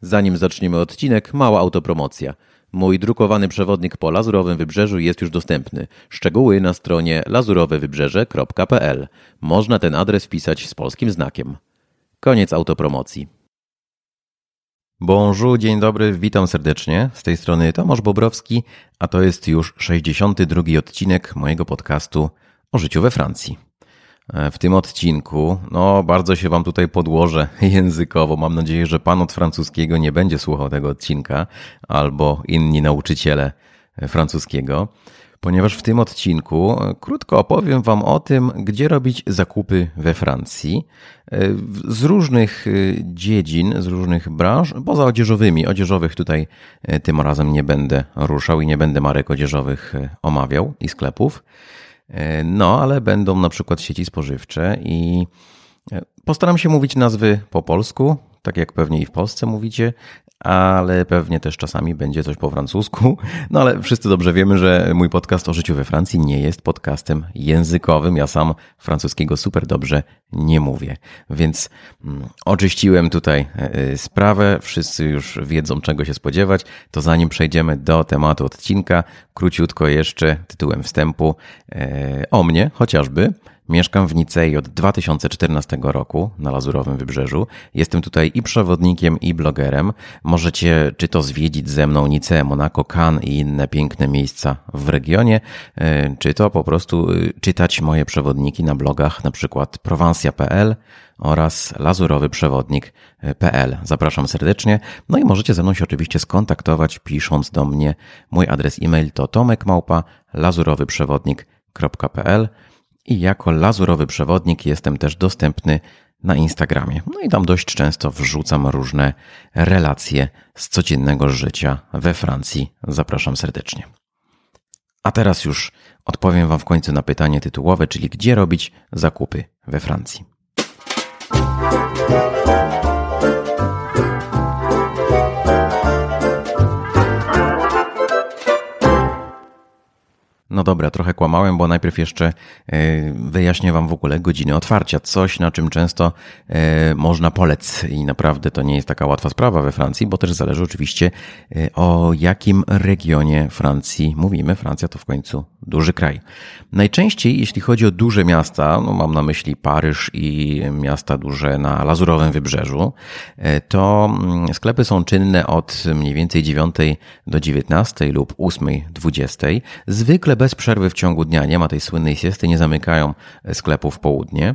Zanim zaczniemy odcinek, mała autopromocja. Mój drukowany przewodnik po Lazurowym Wybrzeżu jest już dostępny. Szczegóły na stronie lazurowewybrzeże.pl. Można ten adres wpisać z polskim znakiem. Koniec autopromocji. Bonjour, dzień dobry, witam serdecznie. Z tej strony Tomasz Bobrowski, a to jest już 62 odcinek mojego podcastu o życiu we Francji. E, w tym odcinku, no bardzo się Wam tutaj podłożę językowo. Mam nadzieję, że Pan od francuskiego nie będzie słuchał tego odcinka, albo inni nauczyciele francuskiego, ponieważ w tym odcinku e, krótko opowiem Wam o tym, gdzie robić zakupy we Francji e, z różnych dziedzin, z różnych branż, poza odzieżowymi. Odzieżowych tutaj tym razem nie będę ruszał i nie będę marek odzieżowych omawiał i sklepów. E, no, ale będą na przykład sieci spożywcze i e, postaram się mówić nazwy po polsku, tak jak pewnie i w Polsce mówicie, ale pewnie też czasami będzie coś po francusku. No ale wszyscy dobrze wiemy, że mój podcast o życiu we Francji nie jest podcastem językowym. Ja sam francuskiego super dobrze nie mówię. Więc mm, oczyściłem tutaj e, sprawę. Wszyscy już wiedzą, czego się spodziewać. To zanim przejdziemy do tematu odcinka, króciutko jeszcze tytułem wstępu e, o mnie chociażby. Mieszkam w Nicei od 2014 roku na Lazurowym Wybrzeżu. Jestem tutaj i przewodnikiem, i blogerem. Możecie czy to zwiedzić ze mną Niceę, Monaco, Cannes i inne piękne miejsca w regionie, e, czy to po prostu e, czytać moje przewodniki na blogach, na przykład oraz lazurowyprzewodnik.pl. Zapraszam serdecznie. No i możecie ze mną się oczywiście skontaktować pisząc do mnie. Mój adres e-mail to tomekmałpa lazurowyprzewodnik.pl i jako lazurowy przewodnik jestem też dostępny na Instagramie. No i tam dość często wrzucam różne relacje z codziennego życia we Francji. Zapraszam serdecznie. A teraz już odpowiem Wam w końcu na pytanie tytułowe, czyli gdzie robić zakupy we Francji. No dobra, trochę kłamałem, bo najpierw jeszcze e, wyjaśnię Wam w ogóle godziny otwarcia. Coś, na czym często e, można polec i naprawdę to nie jest taka łatwa sprawa we Francji, bo też zależy oczywiście e, o jakim regionie Francji mówimy. Francja to w końcu duży kraj. Najczęściej, jeśli chodzi o duże miasta, no mam na myśli Paryż i miasta duże na Lazurowym Wybrzeżu, to mm, sklepy są czynne od mniej więcej 9 do 19 lub 8-20. Zwykle bez przerwy w ciągu dnia. Nie ma tej słynnej siesty, nie zamykają sklepów w południe.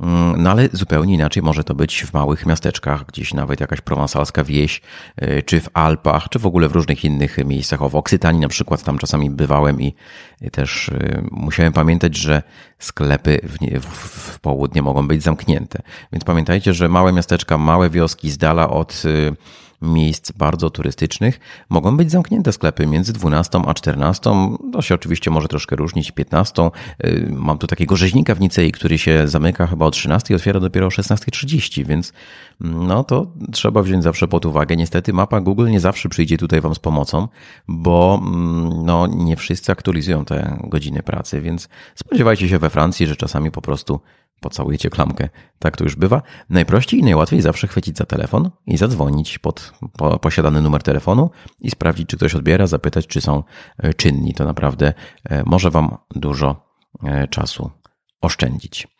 Mm, no ale zupełnie inaczej może to być w małych miasteczkach, gdzieś nawet jakaś prowansalska wieś, y, czy w Alpach, czy w ogóle w różnych innych miejscach. O, w Oksytanii na przykład tam czasami bywałem i też y, musiałem pamiętać, że sklepy w, w południe mogą być zamknięte. Więc pamiętajcie, że małe miasteczka, małe wioski z dala od y, miejsc bardzo turystycznych mogą być zamknięte sklepy między 12 a 14. To się oczywiście może troszkę różnić, 15. Y, mam tu takiego rzeźnika w Nicei, który się zamyka chyba o 13 i otwiera dopiero o 16.30, więc mm, no to trzeba wziąć zawsze pod uwagę. Niestety mapa Google nie zawsze przyjdzie tutaj Wam z pomocą, bo mm, no, nie wszyscy aktualizują te godziny pracy, więc spodziewajcie się we Francji, że czasami po prostu pocałujecie klamkę. Tak to już bywa. Najprościej i najłatwiej zawsze chwycić za telefon i zadzwonić pod posiadany numer telefonu i sprawdzić, czy ktoś odbiera, zapytać, czy są e, czynni. To naprawdę e, może Wam dużo e, czasu oszczędzić.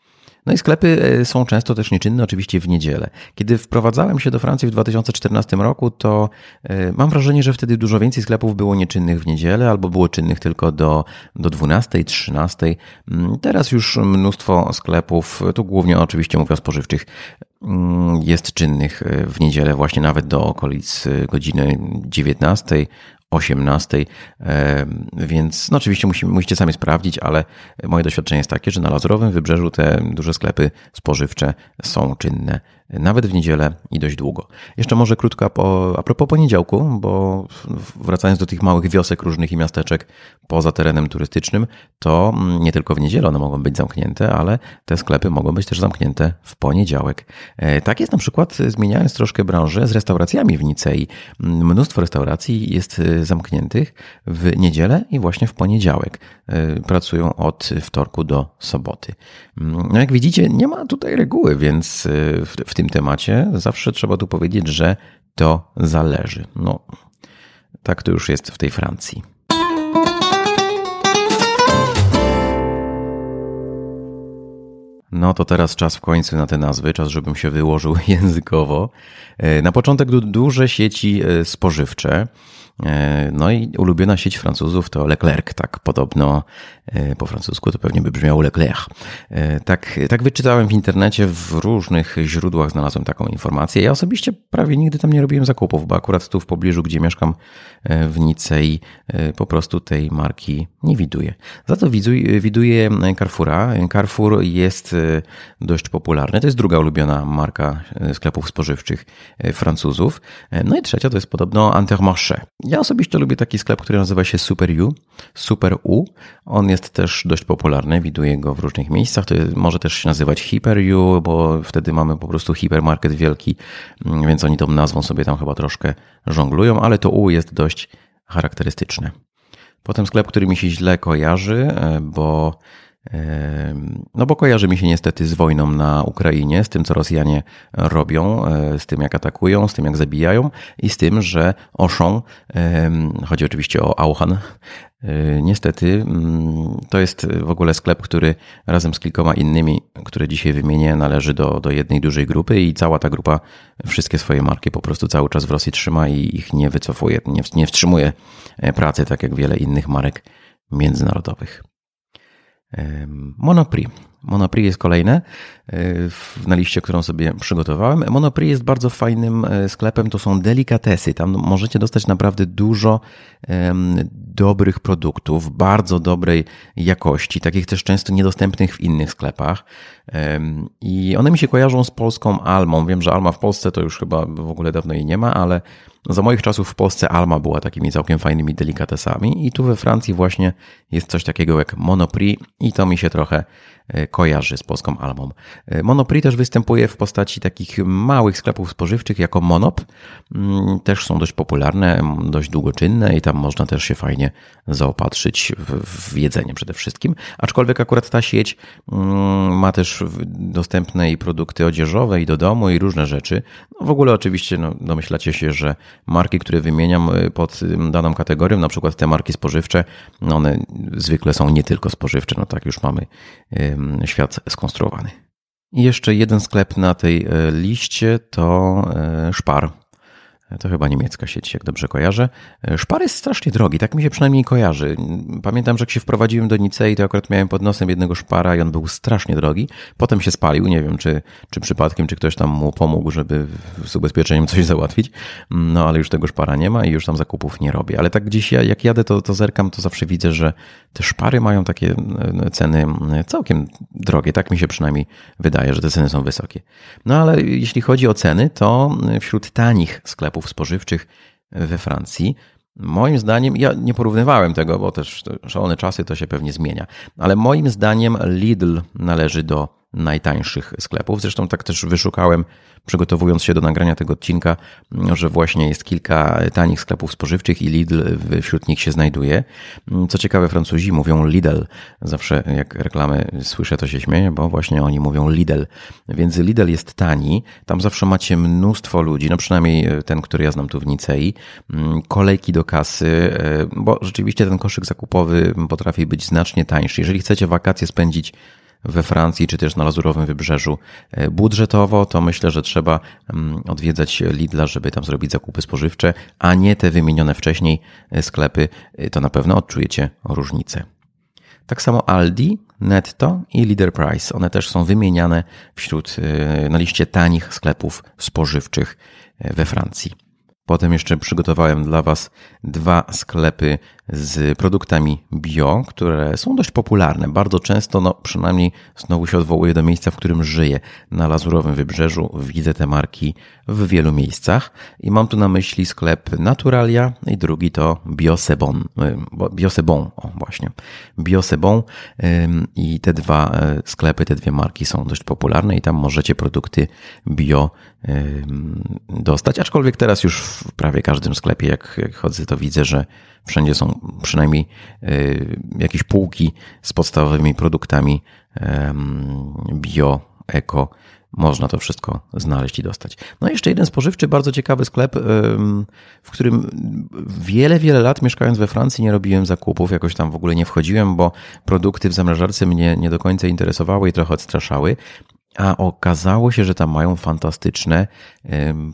No i sklepy e, są często też nieczynne, oczywiście w niedzielę. Kiedy wprowadzałem się do Francji w 2014 roku, to e, mam wrażenie, że wtedy dużo więcej sklepów było nieczynnych w niedzielę albo było czynnych tylko do, do 12, 13. Mm, teraz już mnóstwo sklepów, tu głównie oczywiście mówię o spożywczych, mm, jest czynnych e, w niedzielę właśnie nawet do okolic godziny 19, 18, więc no oczywiście musimy, musicie sami sprawdzić, ale moje doświadczenie jest takie, że na Lazurowym Wybrzeżu te duże sklepy spożywcze są czynne nawet w niedzielę i dość długo. Jeszcze może krótko a propos poniedziałku, bo wracając do tych małych wiosek różnych i miasteczek poza terenem turystycznym, to nie tylko w niedzielę one mogą być zamknięte, ale te sklepy mogą być też zamknięte w poniedziałek. E, tak jest na przykład, zmieniając troszkę branżę, z restauracjami w Nicei. Mnóstwo restauracji jest e, zamkniętych w niedzielę i właśnie w poniedziałek. E, pracują od wtorku do soboty. No jak widzicie, nie ma tutaj reguły, więc w, w tym temacie zawsze trzeba tu powiedzieć, że to zależy. No, tak to już jest w tej Francji. No to teraz czas w końcu na te nazwy, czas, żebym się wyłożył językowo. E, na początek duże sieci e, spożywcze. E, no i ulubiona sieć Francuzów to Leclerc, tak podobno po francusku to pewnie by brzmiało Leclerc. Tak, tak wyczytałem w internecie, w różnych źródłach znalazłem taką informację. Ja osobiście prawie nigdy tam nie robiłem zakupów, bo akurat tu w pobliżu, gdzie mieszkam w Nicei, po prostu tej marki nie widuję. Za to widuję Carrefoura. Carrefour jest dość popularny. To jest druga ulubiona marka sklepów spożywczych Francuzów. No i trzecia to jest podobno Intermarché. Ja osobiście lubię taki sklep, który nazywa się Super U. Super U. On jest też dość popularny, widuję go w różnych miejscach. To jest, może też się nazywać Hyper U, bo wtedy mamy po prostu hipermarket wielki, mm, więc oni tą nazwą sobie tam chyba troszkę żonglują, ale to U jest dość charakterystyczne. Potem sklep, który mi się źle kojarzy, bo no bo kojarzy mi się niestety z wojną na Ukrainie, z tym, co Rosjanie robią, e, z tym, jak atakują, z tym, jak zabijają i z tym, że Oszą, chodzi oczywiście o Auchan, e, niestety mm, to jest w ogóle sklep, który razem z kilkoma innymi, które dzisiaj wymienię, należy do, do jednej dużej grupy i cała ta grupa wszystkie swoje marki po prostu cały czas w Rosji trzyma i ich nie wycofuje, nie, nie wstrzymuje e, pracy, tak jak wiele innych marek międzynarodowych. Monoprix. Monoprix jest kolejne e, na liście, którą sobie przygotowałem. Monoprix jest bardzo fajnym e, sklepem, to są delikatesy. Tam możecie dostać naprawdę dużo dobrych produktów, bardzo dobrej jakości, takich też często niedostępnych w innych sklepach. I one mi się kojarzą z polską Almą. Wiem, że Alma w Polsce to już chyba w ogóle dawno jej nie ma, ale za moich czasów w Polsce Alma była takimi całkiem fajnymi delikatesami i tu we Francji właśnie jest coś takiego jak Monoprix i to mi się trochę kojarzy z polską Almą. E, Monoprix też występuje w postaci takich małych sklepów spożywczych jako Monop. Mm, też są dość popularne, dość długoczynne i tam można też się fajnie zaopatrzyć w, jedzenie przede wszystkim. Aczkolwiek akurat ta sieć mm, ma też dostępne i produkty odzieżowe i do domu i różne rzeczy. No w ogóle oczywiście no, domyślacie się, że marki, które wymieniam e, pod daną kategorią, na przykład te marki spożywcze, no one zwykle są nie tylko spożywcze, no tak już mamy świat skonstruowany. I jeszcze jeden sklep na tej e, liście to e, Szpar. To chyba niemiecka sieć, jak dobrze kojarzę. Szpar jest strasznie drogi, tak mi się przynajmniej kojarzy. Pamiętam, że jak się wprowadziłem do Nicei, to akurat miałem pod nosem jednego szpara i on był strasznie drogi. Potem się spalił, nie wiem, czy, czy przypadkiem, czy ktoś tam mu pomógł, żeby z ubezpieczeniem coś załatwić. No ale już tego szpara nie ma i już tam zakupów nie robię. Ale tak gdzieś ja, jak jadę, to, to zerkam, to zawsze widzę, że te szpary mają takie e, ceny całkiem drogie. Tak mi się przynajmniej wydaje, że te ceny są wysokie. No ale jeśli chodzi o ceny, to wśród tanich sklepów sklepów spożywczych we Francji. Moim zdaniem, ja nie porównywałem tego, bo też szalone czasy to się pewnie zmienia, ale moim zdaniem Lidl należy do najtańszych sklepów. Zresztą tak też wyszukałem przygotowując się do nagrania tego odcinka, że właśnie jest kilka tanich sklepów spożywczych i Lidl wśród nich się znajduje. Co ciekawe, Francuzi mówią Lidl. Zawsze jak reklamy słyszę, to się śmieję, bo właśnie oni mówią Lidl. Więc Lidl jest tani. Tam zawsze macie mnóstwo ludzi, no przynajmniej ten, który ja znam tu w Nicei. Kolejki do kasy, bo rzeczywiście ten koszyk zakupowy potrafi być znacznie tańszy. Jeżeli chcecie wakacje spędzić we Francji, czy też na Lazurowym Wybrzeżu e, budżetowo, to myślę, że trzeba mm, odwiedzać Lidla, żeby tam zrobić zakupy spożywcze, a nie te wymienione wcześniej e, sklepy. E, to na pewno odczujecie różnicę. Tak samo Aldi, Netto i Leader Price. One też są wymieniane wśród, na liście tanich sklepów spożywczych we Francji. Potem jeszcze przygotowałem dla Was dwa sklepy z produktami bio, które są dość popularne. Bardzo często, no przynajmniej znowu się odwołuję do miejsca, w którym żyję. Na Lazurowym Wybrzeżu widzę te marki w wielu miejscach i mam tu na myśli sklep Naturalia i drugi to Biosebon. Biosebon, o właśnie. Biosebon i te dwa e, sklepy, te dwie marki są dość popularne i tam możecie produkty bio dostać, aczkolwiek teraz już w prawie każdym sklepie, jak, jak chodzę, to widzę, że Wszędzie są przynajmniej jakieś półki z podstawowymi produktami bio, eko. można to wszystko znaleźć i dostać. No i jeszcze jeden spożywczy, bardzo ciekawy sklep, w którym wiele, wiele lat mieszkając we Francji nie robiłem zakupów, jakoś tam w ogóle nie wchodziłem, bo produkty w zamrażarce mnie nie do końca interesowały i trochę odstraszały. A okazało się, że tam mają fantastyczne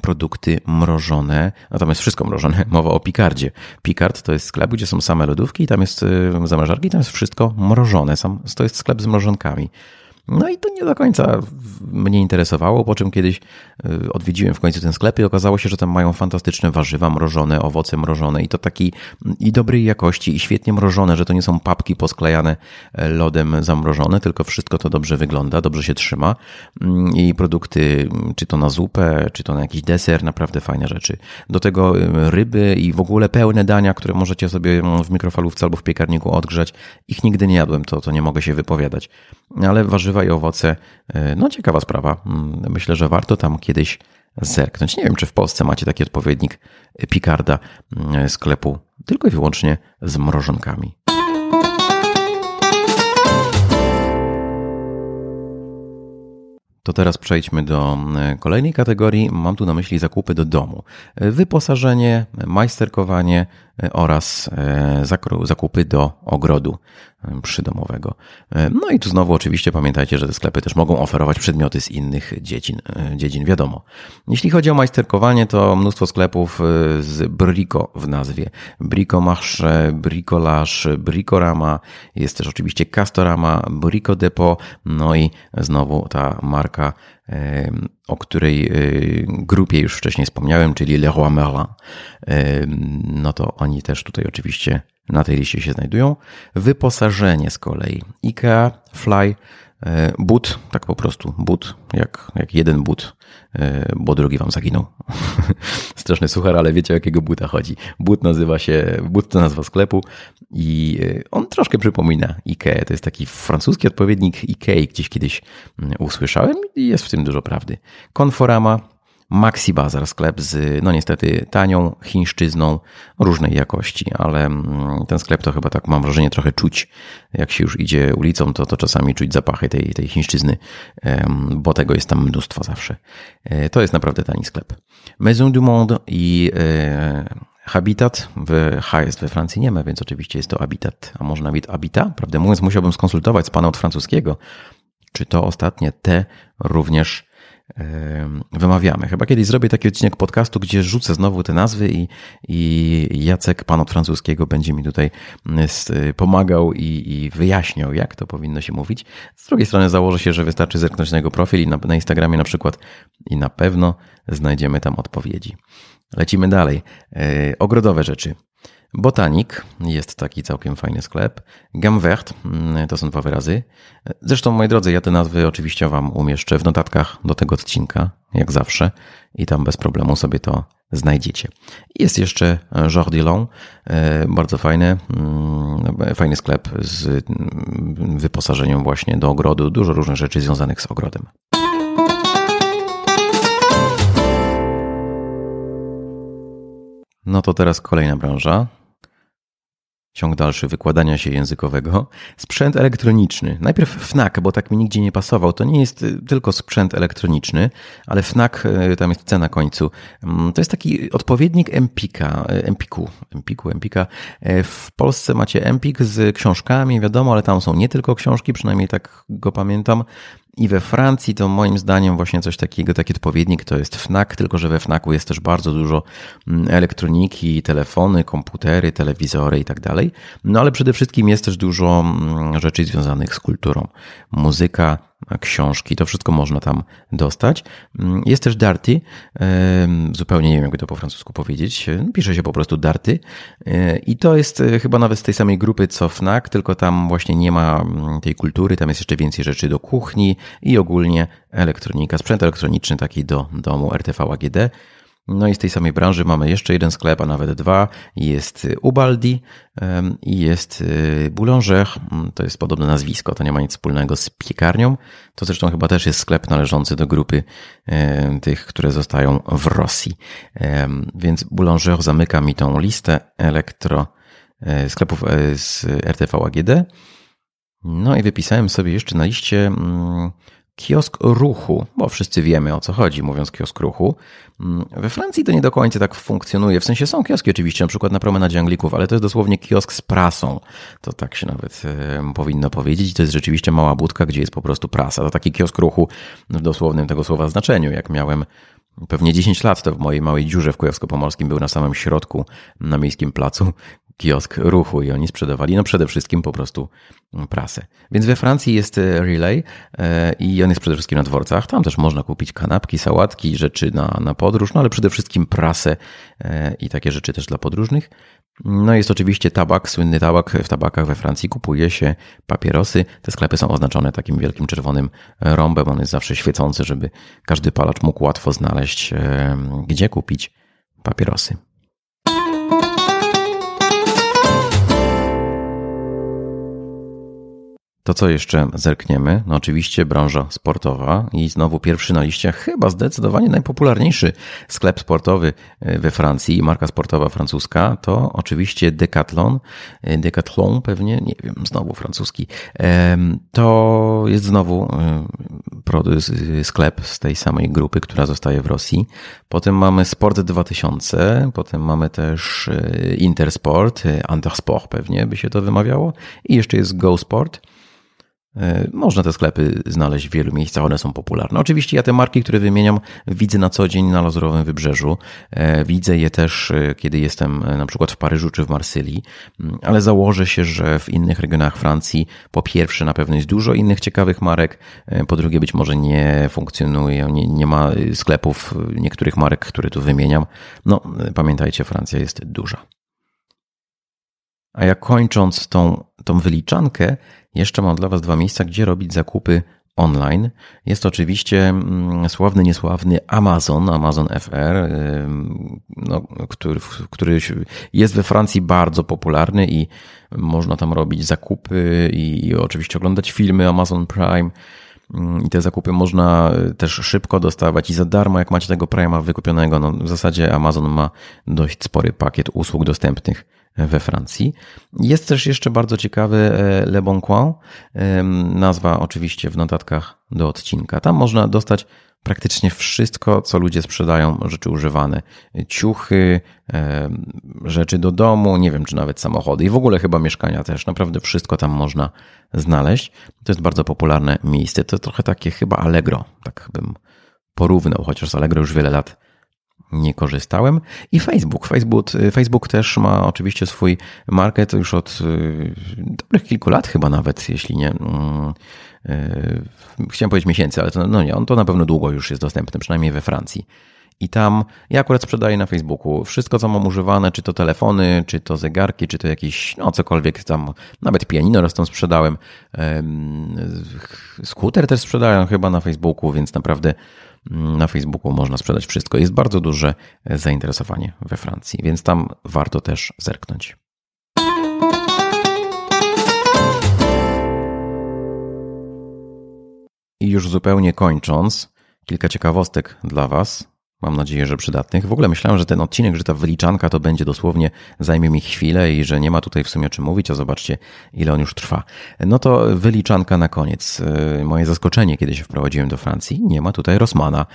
produkty mrożone, natomiast wszystko mrożone. Mowa o Picardzie. Picard to jest sklep, gdzie są same lodówki, tam jest zamrażarki, tam jest wszystko mrożone. To jest sklep z mrożonkami. No i to nie do końca mnie interesowało, po czym kiedyś y, odwiedziłem w końcu ten sklep i okazało się, że tam mają fantastyczne warzywa mrożone, owoce mrożone i to takiej i dobrej jakości i świetnie mrożone, że to nie są papki posklejane e, lodem zamrożone, tylko wszystko to dobrze wygląda, dobrze się trzyma mm, i produkty, czy to na zupę, czy to na jakiś deser, naprawdę fajne rzeczy. Do tego y, ryby i w ogóle pełne dania, które możecie sobie mm, w mikrofalówce albo w piekarniku odgrzać. Ich nigdy nie jadłem, to, to nie mogę się wypowiadać. Ale warzywa i owoce, e, no ciekawa sprawa. Mm, myślę, że warto tam kiedyś zerknąć. Nie wiem, czy w Polsce macie taki odpowiednik Picarda mm, sklepu tylko i wyłącznie z mrożonkami. To teraz przejdźmy do e, kolejnej kategorii. Mam tu na myśli zakupy do domu. E, wyposażenie, majsterkowanie oraz zakupy do ogrodu przydomowego. No i tu znowu oczywiście pamiętajcie, że te sklepy też mogą oferować przedmioty z innych dziedzin, dziedzin wiadomo. Jeśli chodzi o majsterkowanie, to mnóstwo sklepów z Brico w nazwie. Bricomarche, Bricolage, Bricorama, jest też oczywiście Castorama, Brico Depot, no i znowu ta marka o której y, grupie już wcześniej wspomniałem, czyli Leroy Merlin, no to oni też tutaj oczywiście na tej liście się znajdują. Wyposażenie z kolei IKEA, Fly, e, but, tak po prostu, but, jak, jak jeden but, e, bo drugi wam zaginął. Straszny suchar, ale wiecie o jakiego buta chodzi. But nazywa się, but to nazwa sklepu i e, on troszkę przypomina IKEA. To jest taki francuski odpowiednik IKEA, gdzieś kiedyś mm, usłyszałem i jest w tym dużo prawdy. Conforama, Maxi Bazar, sklep z, no niestety, tanią chińszczyzną różnej jakości, ale mm, ten sklep to chyba tak mam wrażenie trochę czuć, jak się już idzie ulicą, to, to czasami czuć zapachy tej, tej chińszczyzny, bo tego jest tam mnóstwo zawsze. E, to jest naprawdę tani sklep. Maison du Monde i e, Habitat w H jest we Francji nie ma, więc oczywiście jest to Habitat, a może nawet Habitat. Prawdę mówiąc, musiałbym skonsultować z panem od francuskiego, czy to ostatnie T również wymawiamy. Chyba kiedyś zrobię taki odcinek podcastu, gdzie rzucę znowu te nazwy i, i Jacek, pan od francuskiego, będzie mi tutaj pomagał i, i wyjaśniał, jak to powinno się mówić. Z drugiej strony założę się, że wystarczy zerknąć na jego profil i na, na Instagramie na przykład i na pewno znajdziemy tam odpowiedzi. Lecimy dalej. E, ogrodowe rzeczy. Botanik jest taki całkiem fajny sklep. Gamvert mm, to są dwa wyrazy. Zresztą, moi drodzy, ja te nazwy oczywiście Wam umieszczę w notatkach do tego odcinka, jak zawsze, i tam bez problemu sobie to znajdziecie. Jest jeszcze Jordilon, e, bardzo fajny, mm, fajny sklep z mm, wyposażeniem właśnie do ogrodu, dużo różnych rzeczy związanych z ogrodem. No to teraz kolejna branża, ciąg dalszy wykładania się językowego. Sprzęt elektroniczny. Najpierw FNAC, bo tak mi nigdzie nie pasował. To nie jest y, tylko sprzęt elektroniczny, ale FNAC, y, tam jest C na końcu. Mm, to jest taki odpowiednik Empika, y, Empiku, Empiku, Empika. W Polsce macie Empik z książkami, wiadomo, ale tam są nie tylko książki, przynajmniej tak go pamiętam. I we Francji to moim zdaniem właśnie coś takiego, taki odpowiednik to jest FNAC, tylko że we FNACu jest też bardzo dużo mm, elektroniki, telefony, komputery, telewizory i tak dalej. No ale przede wszystkim jest też dużo mm, rzeczy związanych z kulturą. Muzyka, książki, to wszystko można tam dostać. Mm, jest też Darty, zupełnie nie wiem, jak to po francusku powiedzieć, pisze się po prostu Darty e, i to jest e, chyba nawet z tej samej grupy co FNAC, tylko tam właśnie nie ma tej kultury, tam jest jeszcze więcej rzeczy do kuchni i ogólnie elektronika, sprzęt elektroniczny taki do domu RTV AGD. No i z tej samej branży mamy jeszcze jeden sklep, a nawet dwa. Jest Ubaldi i jest y, Boulanger. Mm, to jest podobne nazwisko, to nie ma nic wspólnego z piekarnią. To zresztą chyba też jest sklep należący do grupy tych, które zostają w Rosji. Więc Boulanger zamyka mi tą listę elektro e, sklepów e, z RTV AGD. No i wypisałem sobie jeszcze na liście mm, kiosk ruchu, bo wszyscy wiemy o co chodzi, mówiąc kiosk ruchu. Mm, we Francji to nie do końca tak funkcjonuje. W sensie są kioski oczywiście, na przykład na promenadzie Anglików, ale to jest dosłownie kiosk z prasą. To tak się nawet powinno powiedzieć. To jest rzeczywiście mała budka, gdzie jest po prostu prasa. To taki kiosk ruchu w dosłownym tego słowa znaczeniu. Jak miałem pewnie 10 lat, to w mojej małej dziurze w Kujawsko-Pomorskim był na samym środku, na miejskim placu, kiosk ruchu i oni sprzedawali no przede wszystkim po prostu prasę. Więc we Francji jest e, Relay e, i on jest przede wszystkim na dworcach. Tam też można kupić kanapki, sałatki, rzeczy na, na podróż, no ale przede wszystkim prasę e, i takie rzeczy też dla podróżnych. No jest oczywiście tabak, słynny tabak. W tabakach we Francji kupuje się papierosy. Te sklepy są oznaczone takim wielkim czerwonym rąbem. On jest zawsze świecący, żeby każdy palacz mógł łatwo znaleźć, gdzie kupić papierosy. To co jeszcze zerkniemy? No oczywiście branża sportowa i znowu pierwszy na liście, chyba zdecydowanie najpopularniejszy sklep sportowy e, we Francji, marka sportowa francuska, to oczywiście Decathlon. E, Decathlon pewnie, nie wiem, znowu francuski. To jest znowu e, sklep z tej samej grupy, która zostaje w Rosji. Potem mamy Sport 2000, potem mamy też Intersport, Intersport pewnie by się to wymawiało i jeszcze jest Go Sport. E, można te sklepy znaleźć w wielu miejscach, one są popularne. Oczywiście ja te marki, które wymieniam, widzę na co dzień na Lazurowym Wybrzeżu. E, widzę je też, e, kiedy jestem na przykład w Paryżu czy w Marsylii, mm, ale założę się, że w innych regionach Francji po pierwsze na pewno jest dużo innych ciekawych marek, po drugie być może nie funkcjonuje, nie, nie ma sklepów niektórych marek, które tu wymieniam. No, pamiętajcie, Francja jest duża. A ja kończąc tą, tą wyliczankę, jeszcze mam dla Was dwa miejsca, gdzie robić zakupy online. Jest oczywiście mm, sławny, niesławny Amazon, Amazon FR, no, który, który jest we Francji bardzo popularny i można tam robić zakupy i oczywiście oglądać filmy Amazon Prime. Mm, I te zakupy można też szybko dostawać i za darmo, jak macie tego Prime'a wykupionego. No, w zasadzie Amazon ma dość spory pakiet usług dostępnych we Francji. Jest też jeszcze bardzo ciekawy e, Le Bon Coin, nazwa oczywiście w notatkach do odcinka. Tam można dostać praktycznie wszystko, co ludzie sprzedają, rzeczy używane. Ciuchy, rzeczy do domu, nie wiem, czy nawet samochody i w ogóle chyba mieszkania też. Naprawdę wszystko tam można znaleźć. To jest bardzo popularne miejsce. To trochę takie chyba Allegro, tak bym porównał, chociaż Allegro już wiele lat nie korzystałem. I Facebook. Facebook, Facebook też ma oczywiście swój market już od y, dobrych kilku lat chyba nawet, jeśli nie. Mm, y, chciałem powiedzieć miesięcy, ale to, no nie, on to na pewno długo już jest dostępny, przynajmniej we Francji. I tam ja akurat sprzedaję na Facebooku wszystko, co mam używane, czy to telefony, czy to zegarki, czy to jakieś, no cokolwiek tam, nawet pianino raz tam sprzedałem. Skuter też sprzedają chyba na Facebooku, więc naprawdę na Facebooku można sprzedać wszystko. Jest bardzo duże zainteresowanie we Francji, więc tam warto też zerknąć. I już zupełnie kończąc, kilka ciekawostek dla Was. Mam nadzieję, że przydatnych. W ogóle myślałem, że ten odcinek, że ta wyliczanka to będzie dosłownie, zajmie mi chwilę i że nie ma tutaj w sumie o czym mówić, a zobaczcie, ile on już trwa. No to wyliczanka na koniec. Y, moje zaskoczenie, kiedy się wprowadziłem do Francji, nie ma tutaj Rosmana.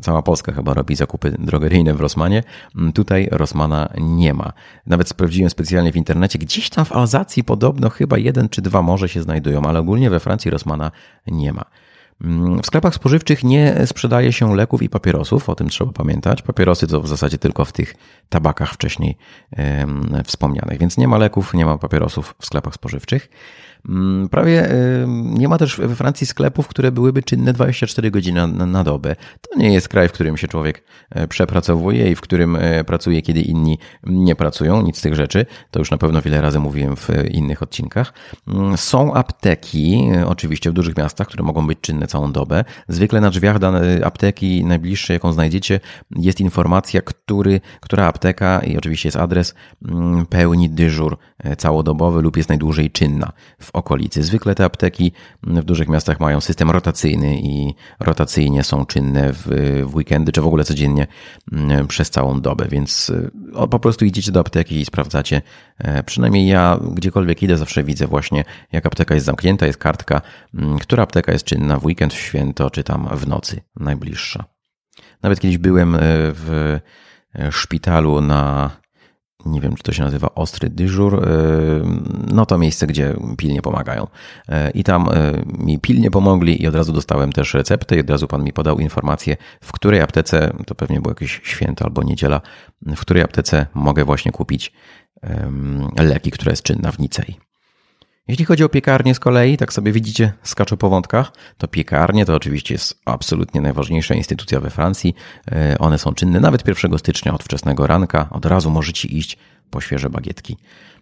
Cała Polska chyba robi zakupy drogeryjne w Rosmanie. Mm, tutaj Rosmana nie ma. Nawet sprawdziłem specjalnie w internecie, gdzieś tam w Alzacji podobno chyba jeden czy dwa może się znajdują, ale ogólnie we Francji Rosmana nie ma. W sklepach spożywczych nie sprzedaje się leków i papierosów, o tym trzeba pamiętać. Papierosy to w zasadzie tylko w tych tabakach wcześniej wspomnianych, więc nie ma leków, nie ma papierosów w sklepach spożywczych. Mm, prawie nie ma też we Francji sklepów, które byłyby czynne 24 godziny na, na, dobę. To nie jest kraj, w którym się człowiek e, przepracowuje i w którym e, pracuje, kiedy inni nie pracują, nic z tych rzeczy. To już na pewno wiele razy mówiłem w innych odcinkach. Mm, są apteki, e, oczywiście w dużych miastach, które mogą być czynne całą dobę. Zwykle na drzwiach apteki najbliższej, jaką znajdziecie, jest informacja, który, która apteka i oczywiście jest adres, mm, pełni dyżur całodobowy lub jest najdłużej czynna w okolicy. Zwykle te apteki w dużych miastach mają system rotacyjny i rotacyjnie są czynne w, w weekendy, czy w ogóle codziennie mm, przez całą dobę, więc po prostu idziecie do apteki i sprawdzacie. Przynajmniej ja gdziekolwiek idę, zawsze widzę właśnie, jak apteka jest zamknięta, jest kartka, mm, która apteka jest czynna w weekend, w święto, czy tam w nocy najbliższa. Nawet kiedyś byłem w szpitalu na nie wiem, czy to się nazywa ostry dyżur, e, no to miejsce, gdzie pilnie pomagają. E, I tam e, mi pilnie pomogli i od razu dostałem też receptę i od razu pan mi podał informację, w której aptece, to pewnie było jakieś święto albo niedziela, w której aptece mogę właśnie kupić leki, które jest czynna w Nicei. Jeśli chodzi o piekarnię z kolei, tak sobie widzicie, skaczę po wątkach, to piekarnie to oczywiście jest absolutnie najważniejsza instytucja we Francji. E, one są czynne nawet 1 stycznia od wczesnego ranka. Od razu możecie iść po świeże bagietki.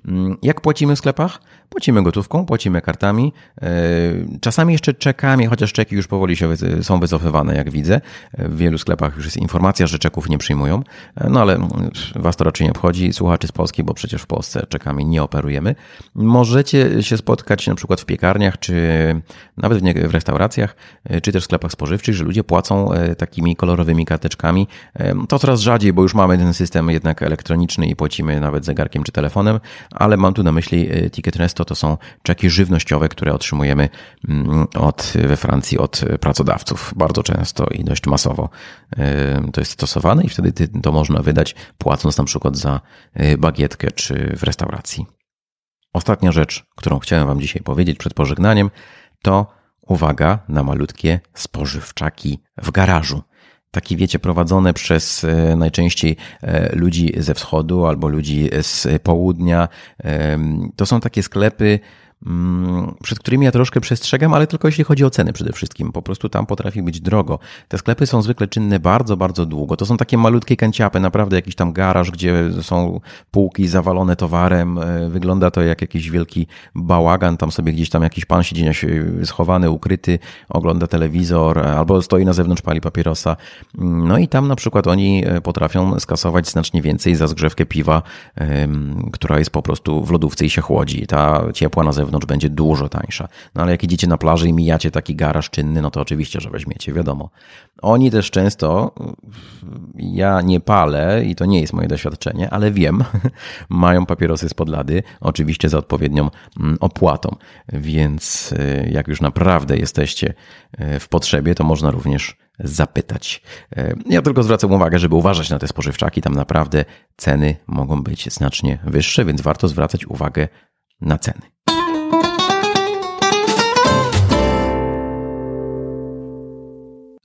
Mm, jak płacimy w sklepach? Płacimy gotówką, płacimy kartami, e, czasami jeszcze czekami, chociaż czeki już powoli się są wycofywane, jak widzę. W wielu sklepach już jest informacja, że czeków nie przyjmują, e, no ale mm, was to raczej nie obchodzi, słuchaczy z Polski, bo przecież w Polsce czekami nie operujemy. Możecie się spotkać na przykład w piekarniach, czy nawet w restauracjach, e, czy też w sklepach spożywczych, że ludzie płacą takimi kolorowymi karteczkami. To coraz rzadziej, bo już mamy ten system jednak elektroniczny i płacimy nawet zegarkiem czy telefonem, ale mam tu na myśli e, Ticket Resto, to są czeki żywnościowe, które otrzymujemy mm, od, we Francji od pracodawców bardzo często i dość masowo. E, to jest stosowane i wtedy to można wydać płacąc na przykład za e, bagietkę czy w restauracji. Ostatnia rzecz, którą chciałem Wam dzisiaj powiedzieć przed pożegnaniem, to uwaga na malutkie spożywczaki w garażu takie wiecie, prowadzone przez e, najczęściej e, ludzi ze wschodu albo ludzi z południa. To są takie sklepy, przed którymi ja troszkę przestrzegam, ale tylko jeśli chodzi o ceny przede wszystkim. Po prostu tam potrafi być drogo. Te sklepy są zwykle czynne bardzo, bardzo długo. To są takie malutkie kanciapy, naprawdę jakiś tam garaż, gdzie są półki zawalone towarem. E, wygląda to jak jakiś wielki bałagan. Tam sobie gdzieś tam jakiś pan siedzi schowany, ukryty, ogląda telewizor albo stoi na zewnątrz, pali papierosa. No i tam na przykład oni e, potrafią skasować znacznie więcej za zgrzewkę piwa, która jest po prostu w lodówce i się chłodzi. Ta ciepła na zewnątrz zewnątrz będzie dużo tańsza. No ale jak idziecie na plaży i mijacie taki garaż czynny, no to oczywiście, że weźmiecie, wiadomo. Oni też często, ja nie palę i to nie jest moje doświadczenie, ale wiem, mają papierosy z podlady, oczywiście za odpowiednią mm, opłatą. Więc y, jak już naprawdę jesteście y, w potrzebie, to można również zapytać. Y, ja tylko zwracam uwagę, żeby uważać na te spożywczaki. Tam naprawdę ceny mogą być znacznie wyższe, więc warto zwracać uwagę na ceny.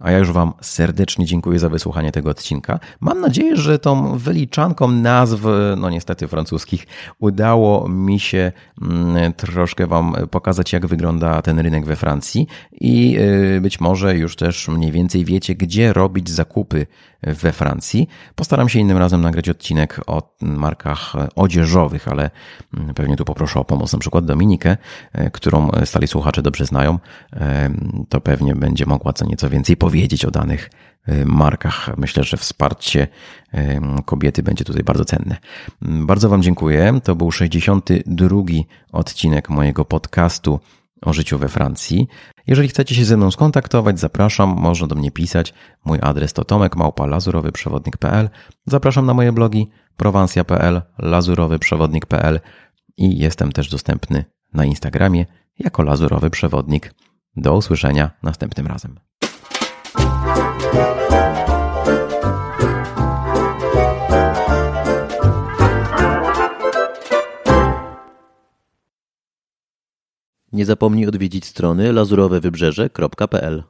A ja już Wam serdecznie dziękuję za wysłuchanie tego odcinka. Mam nadzieję, że tą wyliczanką nazw, no niestety francuskich, udało mi się mm, troszkę Wam pokazać, jak wygląda ten rynek we Francji i y, być może już też mniej więcej wiecie, gdzie robić zakupy we Francji. Postaram się innym razem nagrać odcinek o markach odzieżowych, ale mm, pewnie tu poproszę o pomoc na przykład Dominikę, y, którą stali słuchacze dobrze znają. Y, to pewnie będzie mogła co nieco więcej powiedzieć wiedzieć o danych y, markach. Myślę, że wsparcie y, kobiety będzie tutaj bardzo cenne. Bardzo Wam dziękuję. To był 62 odcinek mojego podcastu o życiu we Francji. Jeżeli chcecie się ze mną skontaktować, zapraszam, można do mnie pisać. Mój adres to tomek.małpa.lazurowyprzewodnik.pl Zapraszam na moje blogi prowansja.pl, lazurowyprzewodnik.pl i jestem też dostępny na Instagramie jako Lazurowy Przewodnik. Do usłyszenia następnym razem. Nie zapomnij odwiedzić strony lazurowewybrzeże.pl